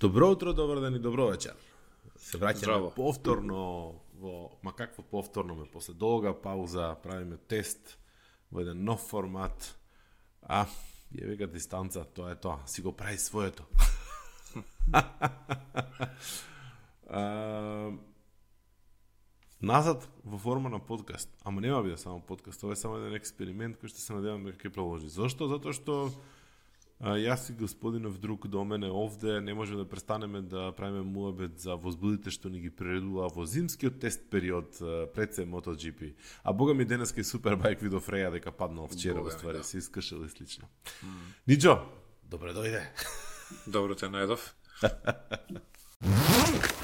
Добро утро, добар ден и добро вечер. Се враќаме повторно во, ма какво повторно ме, после долга пауза правиме тест во еден нов формат. А, ја века дистанца, тоа е тоа, си го прави своето. а, назад во форма на подкаст. Ама нема биде само подкаст, ова е само еден експеримент кој што се надевам дека ќе продолжи. Зошто? Затоа што јас и господинов друг до мене овде не можеме да престанеме да правиме муабет за возбудите што ни ги приредува во зимскиот тест период пред се MotoGP. А бога ми денеска и Супербајк видов Реја дека паднал вчера, во ствари, да. се искашал и слично. Ничо, добре дојде. Добро те најдов.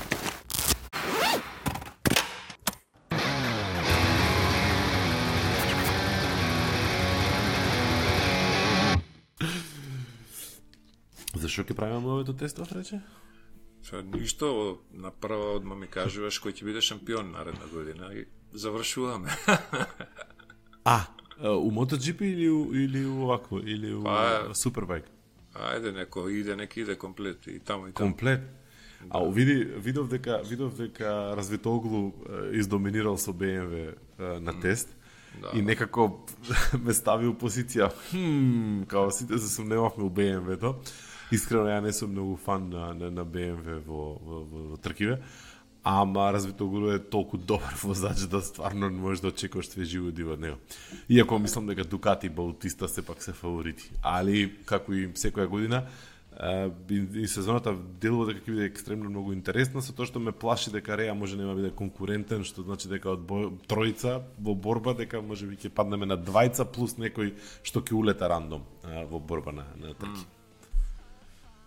Зашо ќе правиме овоето тестов, рече? Што ништо, направо одма ми кажуваш кој ќе биде шампион наредна година и завршуваме. А, у MotoGP или у, или у овакво, или у Па, Супербајк? Ајде, неко иде, нека иде комплет и таму и таму. Комплет. А види, видов дека видов дека Развитоглу издоминирал со BMW на тест. Да. И некако ме стави у позиција, хм, као сите се сумневавме у BMW-то. Искрено ја не сум многу фан на, на, на BMW во, во, во, во тркиве. Ама го е толку добар возач да стварно не можеш да очекуваш све животи од него. Иако мислам дека Дукати и Баутиста сепак се фаворити. Али, како и секоја година, и, и сезоната делува дека ќе биде екстремно многу интересна, со тоа што ме плаши дека Реа може нема биде конкурентен, што значи дека од бо, тројца во борба дека може би ќе паднеме на двајца плюс некој што ќе улета рандом во борба на, на трки.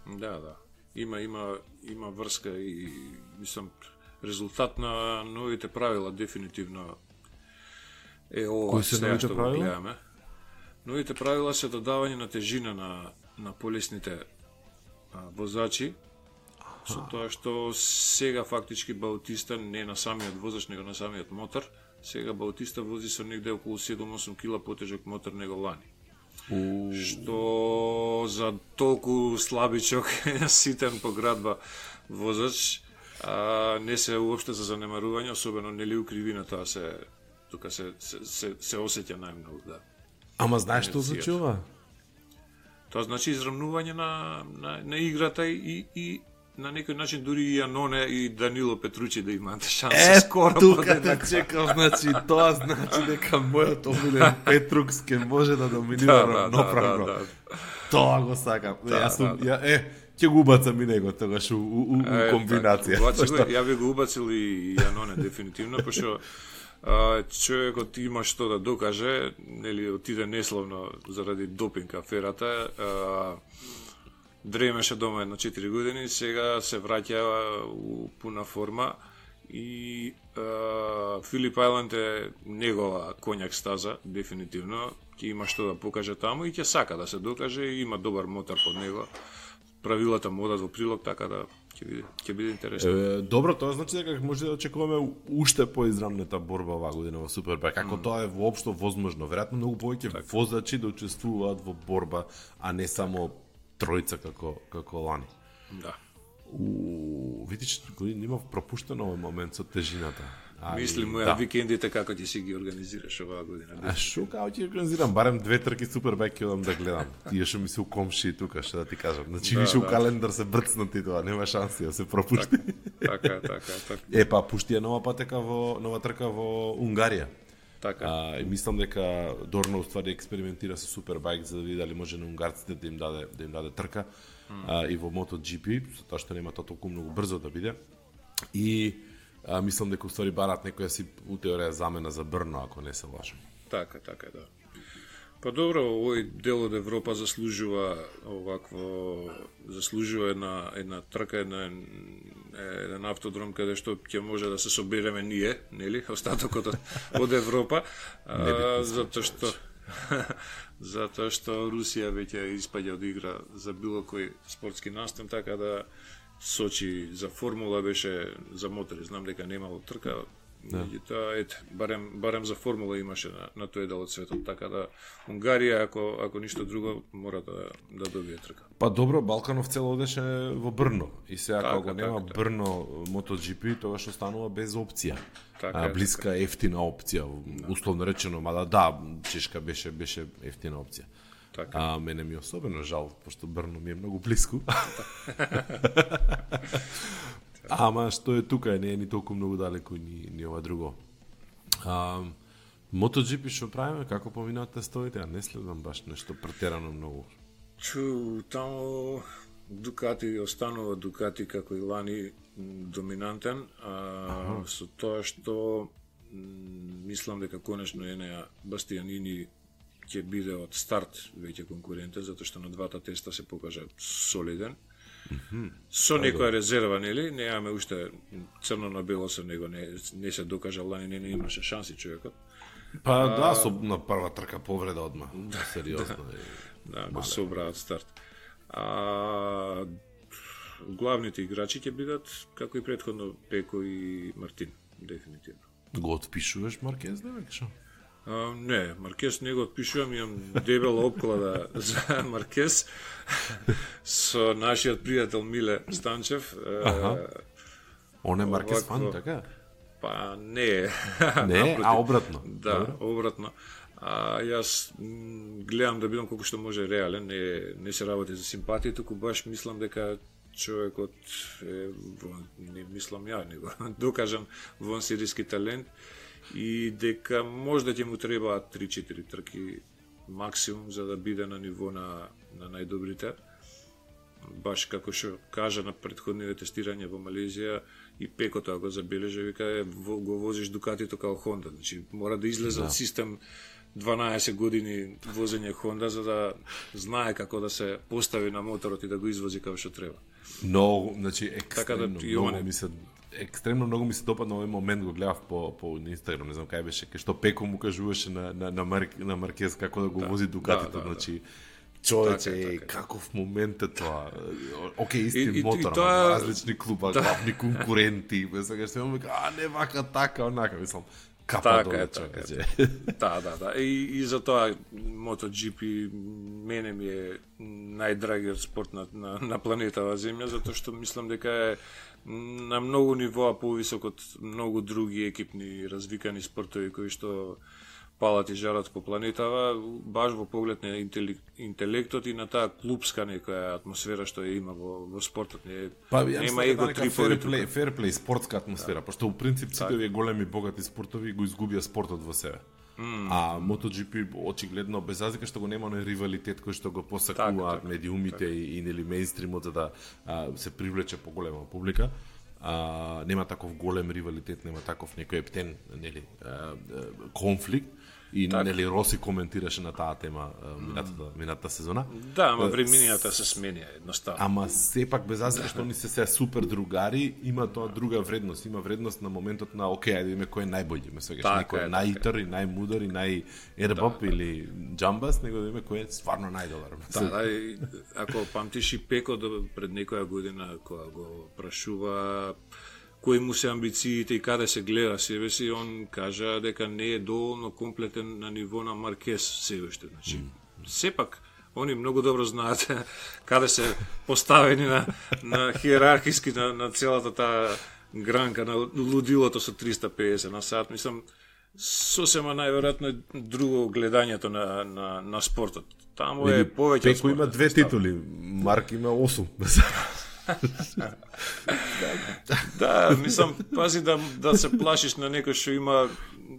Да, да. Има, има, има врска и, мислам, резултат на новите правила дефинитивно е ова Кои се новите што правила? гледаме. Новите правила се додавање на тежина на, на полесните а, возачи, со тоа што сега фактички Баутиста не на самиот возач, него на самиот мотор, сега Баутиста вози со негде околу 7-8 кила потежок мотор него лани. У... Што за толку слабичок, ситен по градба возач, а, не се уопште за занемарување, особено нели у кривина тоа се тука се се се, се осеќа најмногу, да. Ама знаеш што значи ова? Тоа значи изравнување на, на, на играта и, и на некој начин дури и Аноне и Данило Петручи да имаат шанса Е, скоро тука те подеднакво. чекав, значи тоа значи дека мојот омилен Петрукс ке може да доминира Да, да, да, да, да. Тоа го сакам. Да, Јас сум, да, ја, е, ќе го убацам и него тогаш у, у, у, у Е, комбинација. Така, убаци го, Пошто- ја би го убацил и Јаноне дефинитивно, пошто а, човекот има што да докаже, нели отиде неславно заради допинг аферата, а, дремеше дома едно 4 години, сега се враќа у пуна форма и а, Филип Ајланд е негова коњак стаза, дефинитивно, ќе има што да покаже таму и ќе сака да се докаже и има добар мотор под него. Правилата му одат во прилог, така да ќе биде, ќе биде интересно. Е, добро, тоа значи дека може да очекуваме уште поизрамната борба оваа година во Супербајк. Како тоа е воопшто возможно? Веројатно многу повеќе Така. возачи да учествуваат во борба, а не само тројца како како лани. Да. У, видиш, година имав пропуштено овој момент со тежината. Али, Мисли му ја да. викендите како ќе си ги организираш оваа година. А шо као ќе организирам барем две трки Супербајк ќе одам да гледам. Тие што ми се у комши тука, што да ти кажам. Значи Да, више у да. календар се брцнати тоа, нема шанси да се пропушти. Така, така, така. Е па пушти ја нова патека во нова трка во Унгарија. Така. А, и мислам дека Дорно уствари експериментира со Супербајк за да види дали може на унгарците да им даде да им даде трка а, и во MotoGP, затоа што нема тоа толку многу брзо да биде. И а, мислам дека уствари барат некоја си у теорија замена за Брно, ако не се лажам. Така, така, да. Па добро, овој дел од Европа заслужува овакво заслужува една една трка, една еден автодром каде што ќе може да се собереме ние, нели, остатокот од, од Европа, а, затоа што затоа што Русија веќе испаѓа од игра за било кој спортски настан, така да Сочи за формула беше за мотори, знам дека немало трка, Да. Меѓутоа, ете, барем, барем за формула имаше на, на тој дел од светот, така да Унгарија, ако, ако ништо друго, мора да, да добие трка. Па добро, Балканов цел одеше во Брно. И сега Така, кога нема така. Брно MotoGP, тогаш останува без опција. Така а, блиска ефтина опција, условно речено, мада да, Чешка беше беше ефтина опција. Така. А мене ми особено жал, пошто Брно ми е многу блиску. Ама што е тука, не е ни толку многу далеку ни, ни ова друго. А, MotoGP што правиме, како поминаат тестовите, а не следам баш нешто претерано многу. Чу, таму Дукати останува Дукати како и лани доминантен, а, со тоа што мислам дека конечно Енеа Бастијанини ќе биде од старт веќе конкурентен, затоа што на двата теста се покажа солиден. Со некоја резерва, нели? Немаме уште црно на бело со него, не, не се докажа лани, не, не имаше шанси човекот. Па да, со на прва трка повреда одма. Сериозно. е. Да, го собраат старт. А, главните играчи ќе бидат, како и предходно, Пеко и Мартин, дефинитивно. Го отпишуваш Маркез, да шо? А, не, Маркес не го отпишувам, имам дебела обклада за Маркес со нашиот пријател Миле Станчев. Аха. Он е Маркез фан, Овакво- така? Па не. Не, Напротив. а обратно. Да, Добро. обратно. А јас гледам да бидам колку што може реален, не, не се работи за симпатија, туку баш мислам дека човекот е, во, не мислам ја, него докажан вон сириски талент и дека можда ќе му требаат 3-4 трки максимум за да биде на ниво на, на најдобрите. Баш како што кажа на предходните тестирања во Малезија и Пеко тоа го забележа, вика е, во- го возиш Дукатито као Хонда, значи мора да излезе од систем 12 години возење Хонда за да знае како да се постави на моторот и да го извози како што треба. Многу, значи Така да, екстремно. и ова многу ми се екстремно многу ми се допадна овој момент го гледав по по Инстаграм, не знам кај беше, кај што Пеко му кажуваше на на на, Мар, на Маркез како да го вози Дукатито, да, да. значи Човече, Така така каков момент е тоа. Океј, исти И- и- и мотор, тоа- различни клуба, главни конкуренти, без сега што имаме, а не вака така, онака, мислам. Капа Така доле, така човече. Да, да, да. И, и затоа MotoGP мене ми е најдрагиот спорт на, на, на планетава Земја, затоа што мислам дека е на многу нивоа повисок од многу други екипни развикани спортови кои што палат и жарат по планетава, баш во поглед на интелектот и на таа клубска некоја атмосфера што ја има во, во спортот. Не, Па нема его play, тука. fair play, спортска атмосфера, пошто у принцип сите овие големи богати спортови го изгубија спортот во себе. Mm. А MotoGP очигледно без разлика што го нема оној ривалитет кој што го посакуваат Така, така, медиумите и, и нели мејнстримот за да а, се привлече поголема публика. А, нема таков голем ривалитет, нема таков некој ептен нели а, конфликт и Така. нели Роси коментираше на таа тема минатата минатата сезона. Да, ама времињата се сменија едноставно. Ама сепак без разлика што они се се супер другари, има тоа друга вредност, има вредност на моментот на окей, ајде да видиме кој е најбољи, ме свегаш, Така некој е, така најитар и најмудар и најербап или джамбас, него да видиме кој е стварно најдобар. Да, да, ако памтиш и Пеко до пред некоја година кога го прашува кои му се амбициите и каде се гледа себе си, он кажа дека не е доволно комплетен на ниво на Маркес се уште. Значи, сепак, они многу добро знаат каде се поставени на, на хиерархиски на, на целата таа гранка на лудилото со 350 на сат. Мислам, сосема најверојатно е друго гледањето на, на, на спортот. Таму е повеќе Пеко има две титули, Марк има 8. Да, мислам, пази да, да се плашиш на некој што има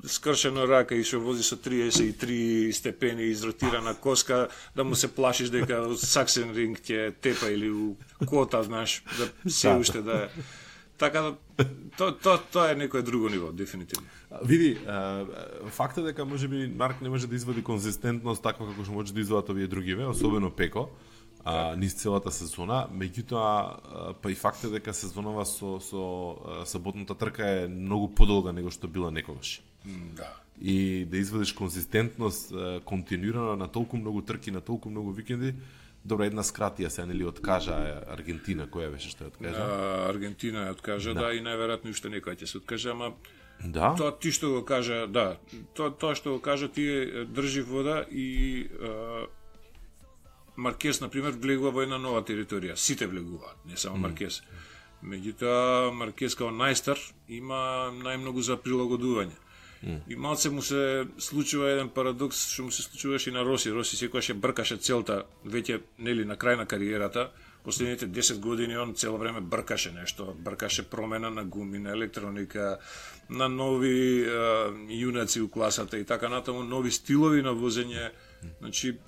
скршено рака и што вози со 33 степени изротирана коска, да му се плашиш дека Саксен ринг ќе тепа или у кота, знаеш, да се Да. уште да е. Така да, то, то, тоа е некој друго ниво, дефинитивно. Види, фактот дека можеби Марк не може да извади конзистентност таква како што може да извадат овие другиве, особено Пеко, а, низ целата сезона, меѓутоа па и фактот дека сезонава со со саботната трка е многу подолга него што била некогаш. Да. И да извадиш конзистентност а, континуирано на толку многу трки, на толку многу викенди, добро една скратија се нели откажа е, Аргентина, која беше што ја откажа? А, Аргентина ја откажа, да. да, и најверојатно уште некоја ќе се откаже, ама Да? Тоа ти што го кажа, да, тоа, тоа што го кажа ти е, држи вода и е, Маркес, например, влегува во една нова територија. Сите влегуваат, не само Маркес. Меѓутоа, Маркес као најстар има најмногу за прилагодување. И малце му се случува еден парадокс што му се случуваше и на Роси. Роси секогаш бркаше целта веќе нели на крај на кариерата. Последните 10 години он цело време бркаше нешто, бркаше промена на гуми, на електроника, на нови е, јунаци у класата и така натаму, нови стилови на возење. Значи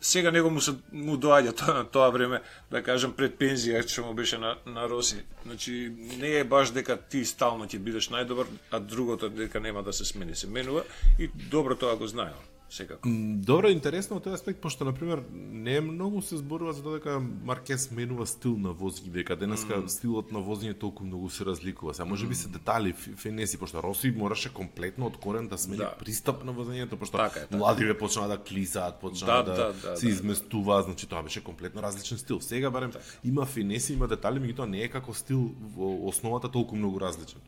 сега него му се му доаѓа тоа тоа време, да кажам пред пензија што му беше на на Роси. Значи не е баш дека ти стално ќе бидеш најдобар, а другото дека нема да се смени, се менува и добро тоа го знае секако. Добро, интересно од тој аспект, пошто, например, не многу се зборува за тоа дека Маркес менува стил на возење, дека денеска mm. стилот на возење толку многу се разликува. Сега може би се детали, финеси, пошто Роси мораше комплетно од корен да смени Да. пристап на возењето, пошто Така е, така. младиве почнаа да клисаат, почнаа Да, да, да, да, се да. изместуваат, значи тоа беше комплетно различен стил. Сега барем има финеси, има детали, меѓутоа не е како стил во основата толку многу различен.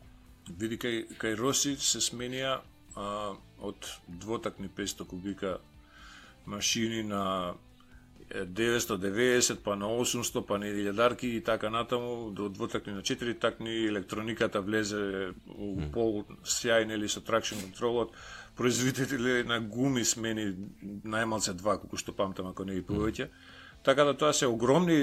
Види кај кај Роси се сменија а, од двотакни 500 кубика машини на е, 990 па на 800 па на 1000 и така натаму до двотакни на 4 такни електрониката влезе у пол сјајн или со тракшн контролот. Производители на гуми смени најмалце два колку што памтам ако не и повеќе Така да тоа се огромни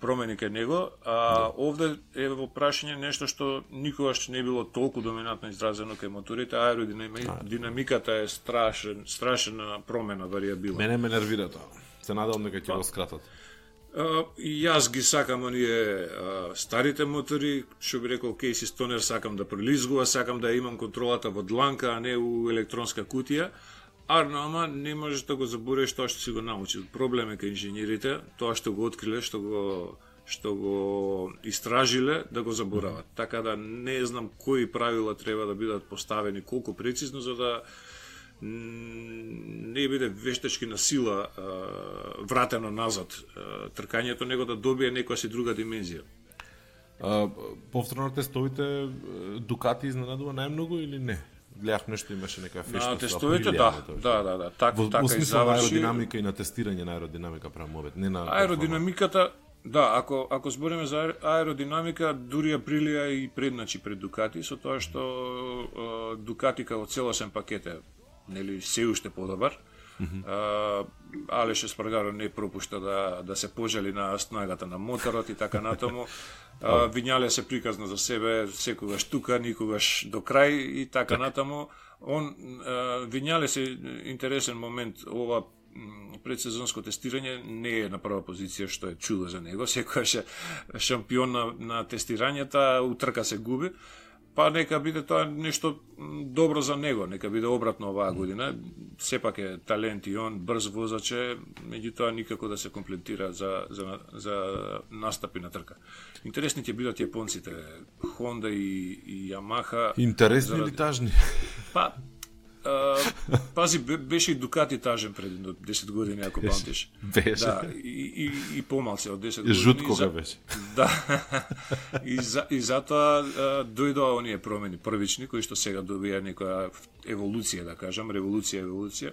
промени кај него, а овде е во прашање нешто што никогаш не било толку доминантно изразено кај моторите, аеродинамиката динамиката е страшен, страшна промена, вариабила. Мене ме нервира тоа. Се надевам дека ќе го скратат. А, и јас ги сакам оние старите мотори, што би рекол Кейси Стонер, сакам да прилизгува, сакам да имам контролата во дланка, а не у електронска кутија. Арно, ама не можеш да го забореш тоа што си го научил. Проблем е кај инженерите, тоа што го откриле, што го што го истражиле, да го заборават. Така да не знам кои правила треба да бидат поставени колку прецизно за да не биде вештачки на сила а, вратено назад а, тркањето, него да добие некоја си друга димензија. А, повторно тестовите Дукати изненадува најмногу или не? Гледав нешто имаше нека фешта На тестовите, Априлија, да, тоа. да, да, да, так, Во, така во и смисла на аеродинамика и на тестирање на аеродинамика правам обет, не на Аеродинамиката, да, ако ако збориме за аер- аеродинамика, дури Априлија и предначи пред Дукати, со тоа што е, Дукати како целосен пакет е нели се уште подобар. Uh, Алеш Еспаргаро не пропушта да, да се пожали на снагата на моторот и така натаму. Uh, Вињале се приказна за себе секогаш тука, никогаш до крај и така натаму. Он uh, Вињале се интересен момент ова предсезонско тестирање не е на прва позиција што е чудо за него, секогаш е шампион на, на тестирањата, утрка се губи. Па нека биде тоа нешто добро за него, нека биде обратно оваа година. Сепак е талент и он, брз возач е, меѓутоа никако да се комплетира за, за, за настапи на трка. Интересни ќе бидат јапонците, Honda и, и Yamaha. Интересни Заради- или тажни? Па, а, пази, бе- беше и Дукати тажен пред едно 10 години, ако памтиш. Беше. Да, и, и, и помалце од 10 години. Жут И кога за- беше. Да. и, за, и затоа дојдоа оние промени првични, кои што сега добија некоја еволуција, да кажам, револуција, еволуција,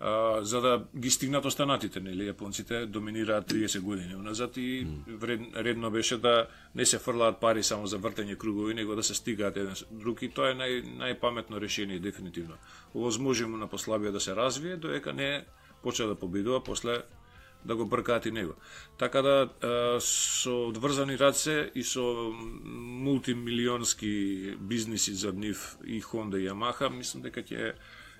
а, за да ги стигнат останатите, нели, јапонците доминираат 30 години уназад и вред, редно беше да не се фрлаат пари само за вртење кругови, него да се стигаат еден друг и тоа е нај, најпаметно решение дефинитивно. Овозможи му на послабија да се развие, доека не почне да победува, после да го бркаат и него. Така да со одврзани раце и со мултимилионски бизниси за нив и Honda и Yamaha, мислам дека ќе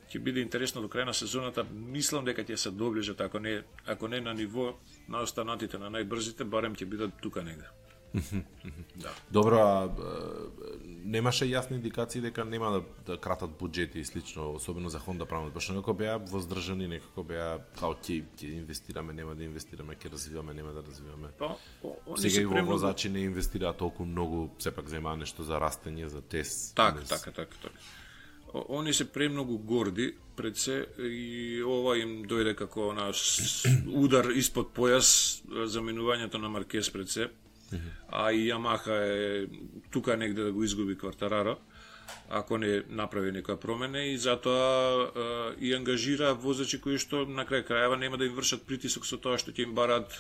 ќе биде интересно до крај на сезоната. Мислам дека ќе се доближат ако не ако не на ниво на останатите на најбрзите, барем ќе бидат тука негде. да. Добро, а, немаше јасни индикации дека нема да, да кратат буџети и слично, особено за Honda прават, пошто некако беа воздржани, некако беа као ќе ќе инвестираме, нема да инвестираме, ќе развиваме, нема да развиваме. Па, о- Сега се и во премногу- возачи не инвестираат толку многу, сепак земаа нешто за растење, за тест. Така, не- така, така, така. Они се премногу горди пред се и ова им дојде како на удар испод појас заминувањето на Маркес пред се. А и Ямаха е тука негде да го изгуби Квартараро. ако не направи некоја промена и затоа и ангажира возачи кои што на крај крајава нема да им вршат притисок со тоа што ќе им барат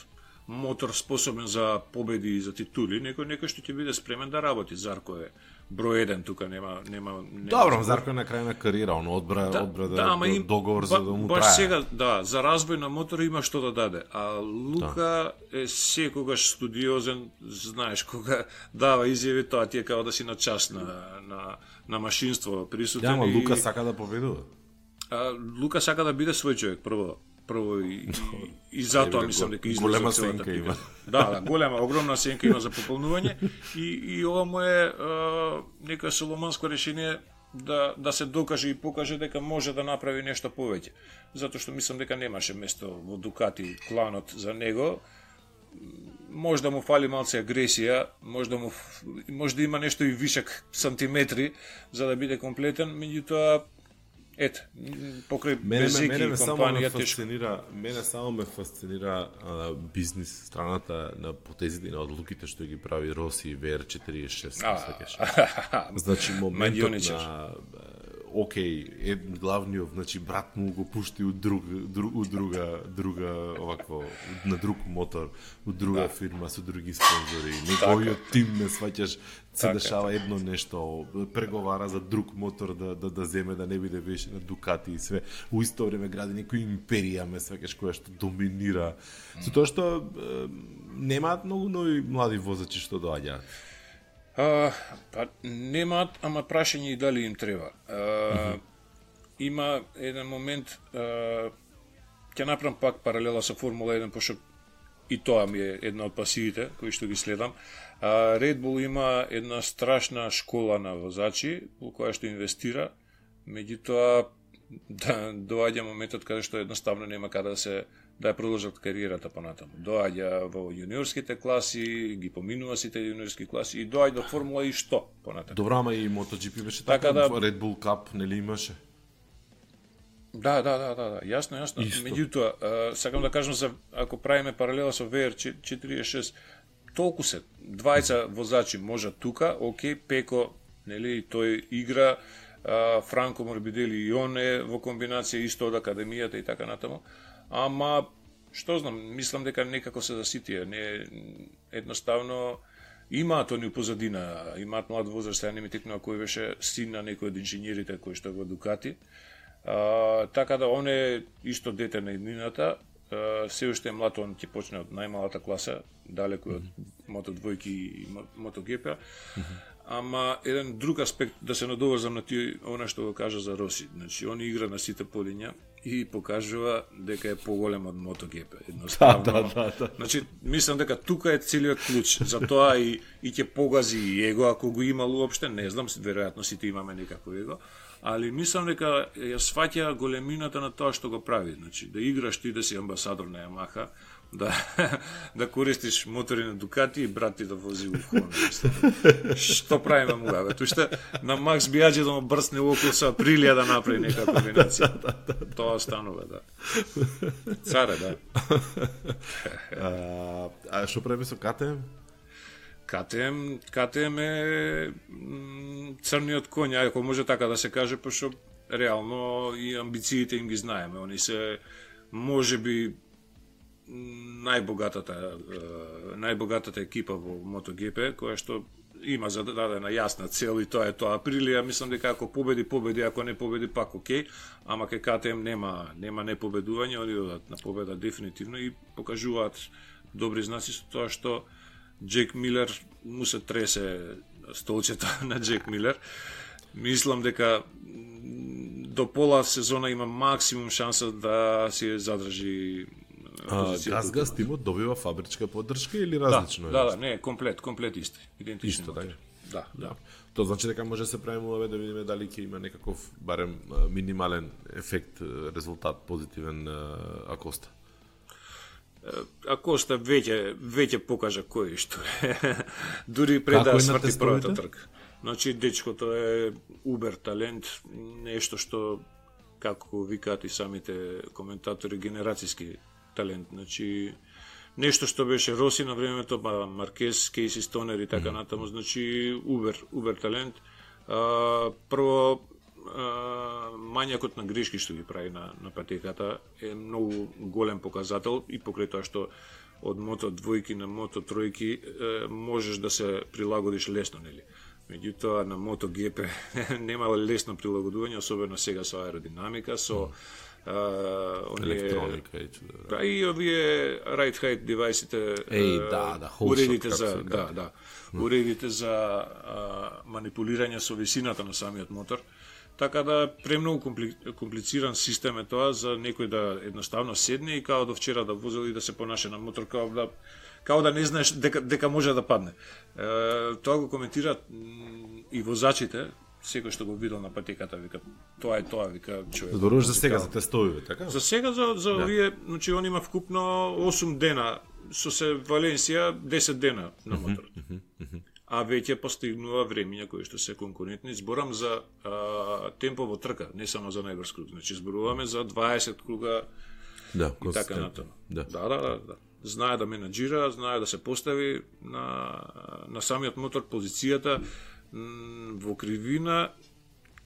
мотор способен за победи и за титули, некој некој што ќе биде спремен да работи. Зарко е број еден тука нема нема, нема Добро, Зарко на крај на кариера, он одбра да, одбра да, ама им, договор за да му баш трае. сега, да, за развој на мотор има што да даде. А Лука да. е секогаш студиозен, знаеш, кога дава изјави, тоа ти е као да си на час на, на, на машинство присутен. Да, ама и- Лука сака да победува. А, Лука сака да биде свој човек прво прво и, и, и затоа Еве, мислам дека излезе голема сенка има. Да, да, голема, огромна сенка има за пополнување и, и ова му е а, некој соломонско решение да, да се докаже и покаже дека може да направи нешто повеќе. Затоа што мислам дека немаше место во Дукати кланот за него. Може да му фали малце агресија, може да му може да има нешто и вишак сантиметри за да биде комплетен, меѓутоа ете, покрај Мене, ме, Безеки мене ме само ме компанија тешко. фасцинира, мене само ме фасцинира а, бизнис страната на потезите и на одлуките што ги прави Роси и VR46, А, сваќаш. Значи моментот на окей, е главниот, значи брат му го пушти од друг, друг од друга друга овакво на друг мотор, од друга да. фирма со други спонзори. Неговиот тим ме сваќаш се Така. дешава едно нешто, преговара за друг мотор да да да земе да не биде веќе на Дукати и све. У исто време гради некоја империја ме сваќаш која што доминира. Со тоа што немаат многу нови млади возачи што доаѓаат. А, па немаат, ама прашање и дали им треба. А, Има еден момент, а, ќе направам пак паралела со Формула 1, пошто и тоа ми е една од пасиите кои што ги следам. А, Red Bull има една страшна школа на возачи во која што инвестира, меѓутоа да доаѓа моментот каде што едноставно нема каде да се да ја продолжат кариерата понатаму. Доаѓа во јуниорските класи, ги поминува сите јуниорски класи и доаѓа до Формула и што понатаму. Добро, ама и MotoGP беше Така така, да- Red Bull Cup нели имаше? Да, да, да, да, да, јасно, јасно. Исто. Меѓутоа, сакам да кажам за ако правиме паралела со VR46, толку се двајца возачи можат тука, окей, Пеко, нели, тој игра, а, Франко Морбидели и он е во комбинација исто од академијата и така натаму. Ама што знам, мислам дека некако се заситија, не едноставно имаат они позадина, имаат млад возраст, сега не ми текнува кој беше син на некој од инженерите кој што во Дукати. А, така да он е исто дете на еднината, а, се уште е млад, он ќе почне од најмалата класа, далеку од Мото двојки и Мо- Мото ГП. Ама еден друг аспект да се надоврзам на ти она што го кажа за Роси. Значи он игра на сите полиња и покажува дека е поголем од MotoGP. Едноставно. Да, да, да. Значи, мислам дека тука е целиот клуч. Затоа и, и ќе погази и его, ако го имал уопште, не знам, веројатно сите имаме некако его, али мислам дека ја сваќа големината на тоа што го прави. Значи, да играш ти да си амбасадор на Ямаха, да, да користиш мотори на Дукати и брат ти да вози у. Што правиме му бе? Туште на Макс Биаджи да му брсне околу со Априлија да направи некоја комбинација. Тоа станува, да. Царе, да. А, а што прави со КТМ? КТМ, КТМ е црниот коњ, ако може така да се каже, пошто реално и амбициите им ги знаеме. Они се може би најбогатата најбогатата екипа во MotoGP која што има зададена јасна цел и тоа е тоа Априлија мислам дека ако победи победи ако не победи пак окей ама кај КТМ нема нема непобедување они одат на победа дефинитивно и покажуваат добри знаци со тоа што Джек Милер му се тресе столчето на Джек Милер мислам дека до пола сезона има максимум шанса да си задржи А, позицијата газ у газ тимот. добива фабричка поддршка или Да, различно е? да, да, не, комплет, комплет исти, идентични Исто, така. Да, да. Тоа значи дека може да се премуваме да видиме дали ќе има некаков барем минимален ефект, резултат позитивен а, Акоста. Ако оста веќе веќе покажа кој е што е. Дури пред да сврти првата трка. Значи дечкото е убер талент, нешто што како викаат и самите коментатори генерацијски талент. Значи нешто што беше Роси на времето, па Маркес, Кейси Стонер и така натаму, значи убер, убер талент. А, прво, а, мањакот на грешки што ги прави на, на патеката е многу голем показател и покрај тоа што од мото двојки на мото тројки е, можеш да се прилагодиш лесно, нели? Меѓутоа на мото ГП нема лесно прилагодување, особено сега со аеродинамика, со а, оние Електроника и чуда. Па и овие right height девајсите Еј, е, да, да, уредите за се да, да, уредите за а, манипулирање со висината на самиот мотор. Така да премногу компли, комплициран систем е тоа за некој да едноставно седне и као до вчера да возел и да се понаше на мотор као да као да не знаеш дека дека може да падне. Е, тоа го коментираат и возачите, секој што го видел на патеката, вика, тоа е тоа, вика, човек. Зборуваш за сега за тестовиве, така? За сега за за Да. овие, значи он има вкупно 8 дена со се Валенсија 10 дена на моторот. А веќе постигнува времења кои што се конкурентни. Зборам за а, темпо во трка, не само за најбрз круг. Значи зборуваме за 20 круга Да, и така натаму. Да. да, да, да, да. Знае да менаџира, знае да се постави на, на самиот мотор позицијата во кривина.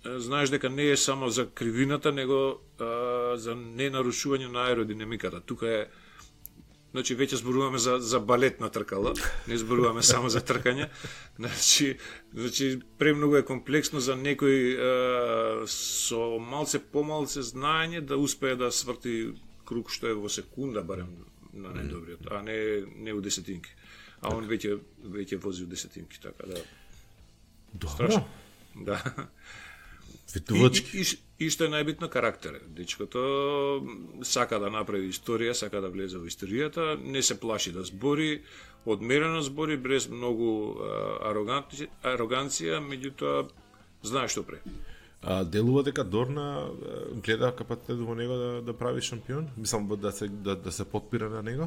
Знаеш дека не е само за кривината, него а, за ненарушување на аеродинамиката. Тука е Значи веќе зборуваме за за балет на тркала, не зборуваме само за тркање. Значи, значи премногу е комплексно за некој е, со малце помалце знаење да успее да сврти круг што е во секунда барем на најдобриот, а не не у десетинки. А он веќе веќе вози у десетинки, така да. Добро. Страшно. Да. И, Светувачки. и, и, и што е најбитно карактер. Дечкото сака да направи историја, сака да влезе во историјата, не се плаши да збори, одмерено збори, без многу ароганци, ароганција, меѓутоа знае што прави. А, делува дека Дорна гледа капацитет во него да, да прави шампион? Мислам да се да, да се подпира на него?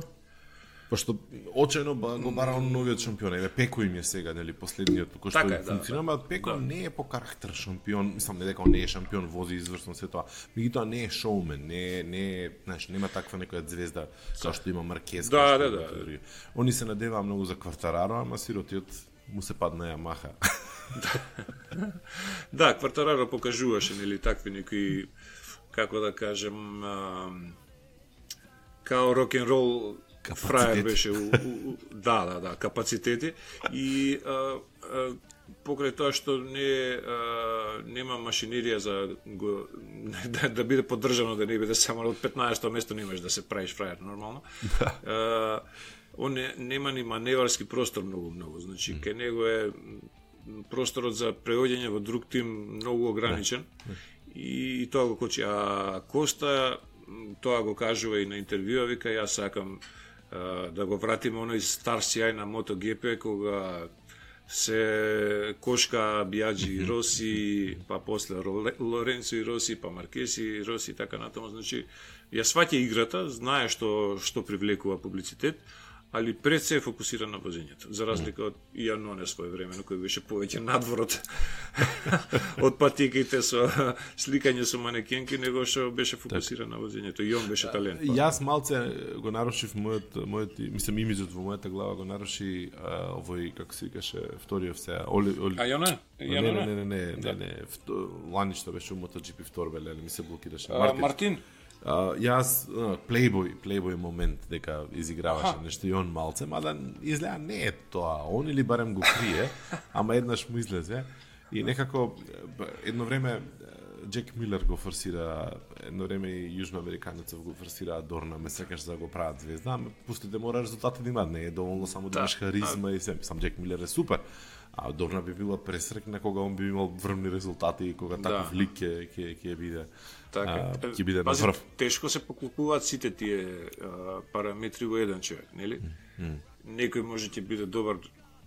Пошто очено ба, го бара он новиот шампион. Еве Пеко им е сега, нели, последниот кој што Така е, да, функционира, да, Пеко да. не е по карактер шампион. Мислам не дека он не е шампион, вози изврсно се тоа. Меѓутоа не е шоумен, не е, не е, знаеш, нема таква некоја звезда како што има Маркез. Да, да, да. други. Они се надеваа многу за Квартараро, ама сиротиот му се падна Ямаха. Да, Квартараро покажуваше, нели, такви некои, како да кажем, а, као рок-н-рол фраер беше у, у, да, да, да, капацитети и а, а, покрај тоа што не а, нема машинерија за го, да, да биде поддржано да не биде само од 15 место немаш да се правиш фраер нормално. А, он не, нема ни маневарски простор многу многу. Значи кај него е просторот за преоѓање во друг тим многу ограничен и, и тоа го кочи. А Коста тоа го кажува и на интервјуа, вика јас сакам да го вратиме оној стар сјај на MotoGP кога се Кошка, Бијаджи и Роси, па после Лоренцо и Роси, па Маркеси и Роси и така натаму. Значи, ја сваќа играта, знае што што привлекува публицитет, али пред се е фокусиран на возењето, за разлика од Јаноне свој време, кој беше повеќе надворот од патиките со сликање со манекенки, него што беше фокусиран на возењето. И он беше талент. па. Јас малце го нарушив мојот мојот мислам имиджот во мојата глава го наруши а, овој како се викаше вториот се Оли Оли А Јоне? Не, не, не, не, не, не, не, Лани што беше у MotoGP вторбе, леле, ми се блокираше. Мартин. А, јас плейбој, плейбој момент дека изиграваше Аха. нешто и он малце, мада изгледа не е тоа, он или барем го крие, ама еднаш му излезе и некако едно време Джек Милер го форсира, едно време и јужноамериканецов го форсира Дорна, ме сакаш да го прават звезда, ама пустите мора резултати да имаат, не е доволно само да Да, имаш харизма и се, сам Джек Милер е супер. А Дорна би била пресрекна кога он би имал врвни резултати и кога таков Да. лик ќе ќе ќе биде. Така. а, ќе биде на врв. Тешко се поклопуваат сите тие а, параметри во еден човек, нели? Некој може ќе биде добар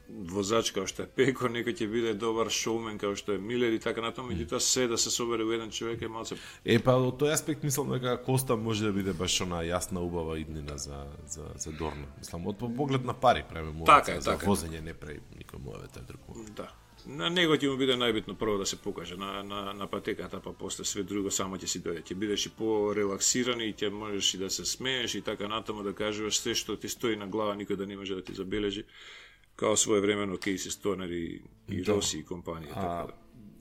возач као што е Пеко, некој ќе биде добар шоумен као што е Милер и така натаму, меѓутоа се да се собере во еден човек е малце Е, па од тој аспект мислам дека Коста може да биде баш она јасна убава иднина за за за Дорна. Мислам од по поглед на пари прави му Така е, за така е. возење не прави никој му тој друг му. Да. На него ќе му биде најбитно прво да се покаже на, на, на патеката, па после све друго само ќе си дојде. Ќе бидеш и порелаксиран и ќе можеш и да се смееш и така натаму да кажуваш се што ти стои на глава, никој да не може да ти забележи, као своевремено Кейси Стонер и, и Да. Роси и компанија. А, Така да.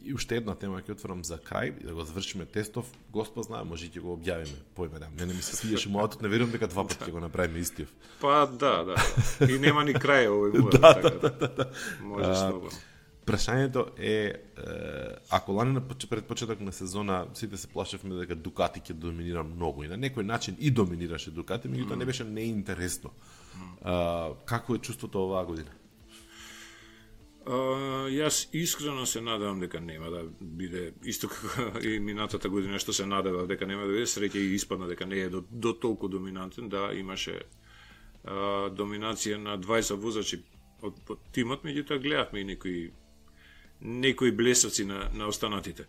И уште една тема ќе отворам за крај да го завршиме тестов. Господ знае, може ќе го објавиме. Појме да. Мене ми се свиеше мојот, не верувам дека два пати ќе го направиме истиот. Па да, да. И нема ни крај овој мојот, да, така да. да, да. Може слободно. Прашањето е, е ако лани на пред почеток на сезона сите се плашевме дека Дукати ќе доминира многу и на некој начин и доминираше Дукати, меѓутоа не беше неинтересно. А, како е чувството оваа година? Uh, јас искрено се надевам дека нема да биде исто како и минатата година што се надевав дека нема да биде среќа и испадна дека не е до, до толку доминантен, да имаше uh, доминација на 20 возачи од, од тимот, меѓутоа гледавме и некои некои блесоци на, на останатите.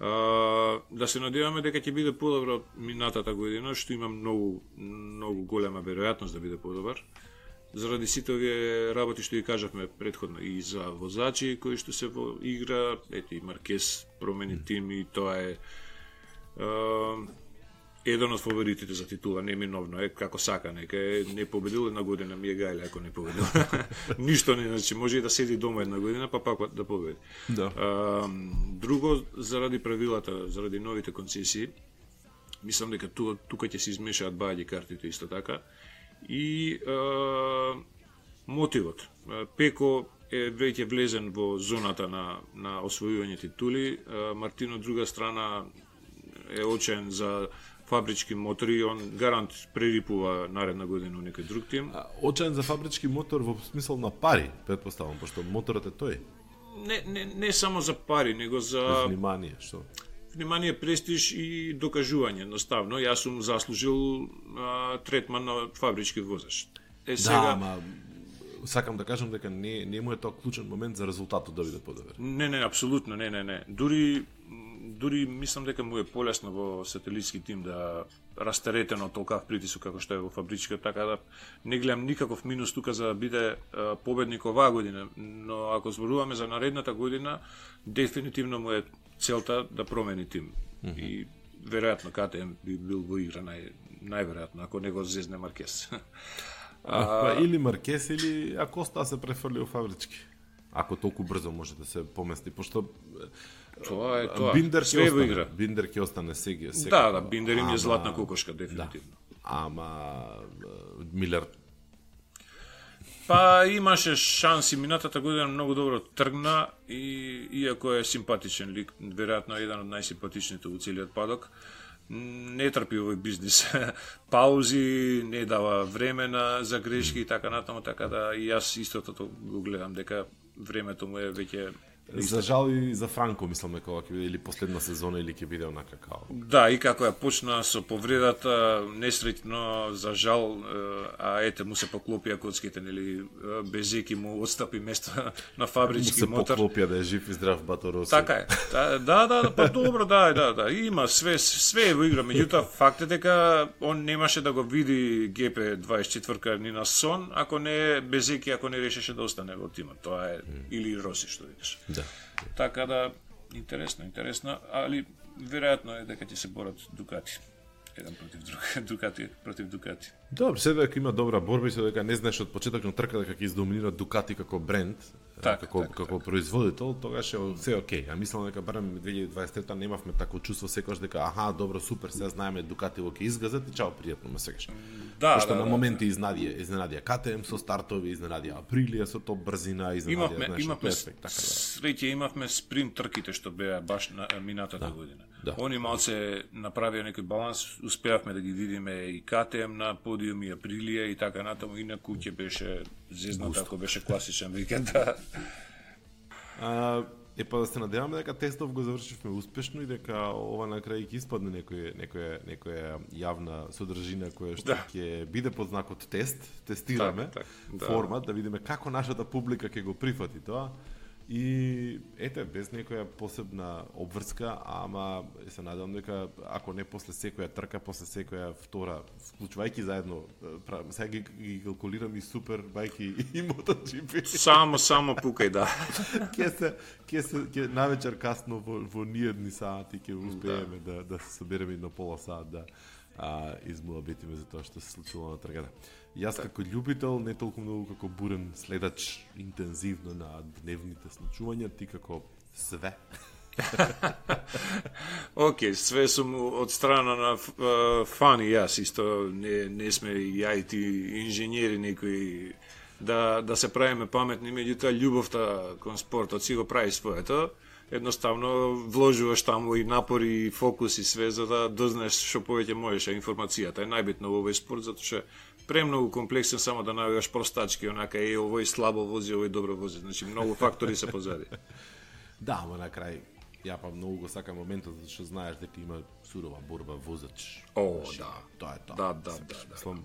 Uh, да се надеваме дека ќе биде подобро минатата година, што има многу многу голема веројатност да биде подобар заради сите овие работи што ги кажавме предходно и за возачи кои што се во игра, ете и Маркес промени тим и тоа е е еден од фаворитите за титула, неминовно е како сака, нека е не победил една година, ми е гајле ако не победил. Ништо не, значи може и да седи дома една година, па пак да победи. Да. А, друго, заради правилата, заради новите концесии, мислам дека тука, тука ќе се измешаат бајаѓи картите исто така и е, мотивот. Пеко е веќе влезен во зоната на, на освојување титули. Мартин од друга страна е очен за фабрички мотори, он гарант прерипува наредна година некој друг тим. Очен за фабрички мотор во смисол на пари, предпоставам, пошто моторот е тој. Не, не, не само за пари, него за... Внимание, што? Внимание, престиж и докажување. Едноставно, јас сум заслужил а, третман на фабрички возач. Е, сега... Да, ама сакам да кажам дека не не му е тоа клучен момент за резултатот да биде подобар. Не, не, апсолутно, не, не, не. Дури дури мислам дека му е полесно во сателитски тим да растеретено толкав притисок како што е во фабричка, така да не гледам никаков минус тука за да биде победник оваа година, но ако зборуваме за наредната година, дефинитивно му е целта да промени тим. Mm -hmm. И веројатно КТМ би бил во игра нај, најверојатно, ако не го зезне Маркес. а, па, или Маркес, или ако оста се префрли у фабрички. Ако толку брзо може да се помести, пошто Тоа е тоа. Биндер ќе остане. Игра. Биндер ќе остане сега. сега. Да, да, Биндер им е златна кокошка дефинитивно. Да. Ама Милер Па имаше шанси минатата година многу добро тргна и иако е симпатичен лик, веројатно еден од најсимпатичните во целиот падок, не трпи овој бизнис. Паузи, не дава време на за грешки и така натаму, така да и јас истото го гледам дека времето му е веќе За жал и за Франко, мислам дека ова ќе биде или последна сезона или ќе биде онака као. Да, и како ја почна со повредата, несреќно, за жал, а ете му се поклопија коцките, нели, Безеки му отстапи место на фабрички му се мотор. поклопија да е жив и здрав Батороси. Така е. Да, да, да, па добро, да, да, да. Има све све е во игра, меѓутоа факт е дека он немаше да го види ГП 24 ни на сон, ако не Безеки, ако не решеше да остане во тимот. Тоа е или Роси што видиш. Да. Така да, интересно, интересно, али веројатно е дека ќе се борат Дукати еден против друг, Дукати против Дукати. Добро, се дека има добра борба и се дека не знаеш од почеток на трка дека ќе издоминира Дукати како бренд, так, како так, како так. производител, тогаш е се окей. А мислам дека барем 2023 немавме такво чувство секогаш дека аха, добро, супер, сега знаеме Дукати во ќе изгазат и чао, пријатно ме секогаш. Да, Пошто да, на да, моменти да. изнадија, изненадија КТМ со стартови, изненадија Априлија со топ брзина, изненадија, имавме, имавме ефект, така да. Среќа имавме спринт трките што беа баш на минатата да, година. Да. Они малце направија некој баланс, успеавме да ги видиме и КТМ на подиум и Априлија и така натаму, инаку ќе беше зезната ако беше класичен викенд. а, Е па да се надеваме дека тестов го завршивме успешно и дека ова на крај ќе испадне некој некоја некоја јавна содржина која што да. ќе биде под знакот тест, тестираме так, так, да. формат да видиме како нашата публика ќе го прифати тоа И ете, без некоја посебна обврска, ама се надам дека ако не после секоја трка, после секоја втора, вклучувајќи заедно, сега ги, ги калкулирам и супер бајки и мотоджипи. Само, само пукај, да. ке се, ке се, ке навечер касно во, во ниедни сати ке успееме да. да, да се собереме на пола сат да а, измолабитиме за тоа што се случило на тргата. Јас како љубител, не толку многу како бурен следач интензивно на дневните случувања, ти како све. Океј, све сум од страна на фани, јас исто не, не сме и ти инженери некои да, да се правиме паметни, меѓутоа љубовта кон спортот си го прави своето. Едноставно вложуваш таму и напори, и фокус и све за да дознаеш што повеќе можеш, а информацијата е најбитно во овој спорт затоа што премногу комплексен само да наоѓаш простачки, онака е овој слабо вози, овој добро вози. Значи многу фактори се позади. Да, ама на крај ја па многу го сакам моментот затоа што знаеш дека има сурова борба возач. О, Значи, да. Тоа е тоа. Да, да, да, да. Мислам,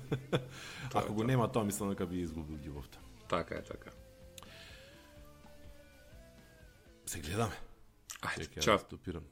Ако го нема тоа, мислам дека би изгубил љубовта. Така е, така. Се гледаме. Ајде, чао. стопирам.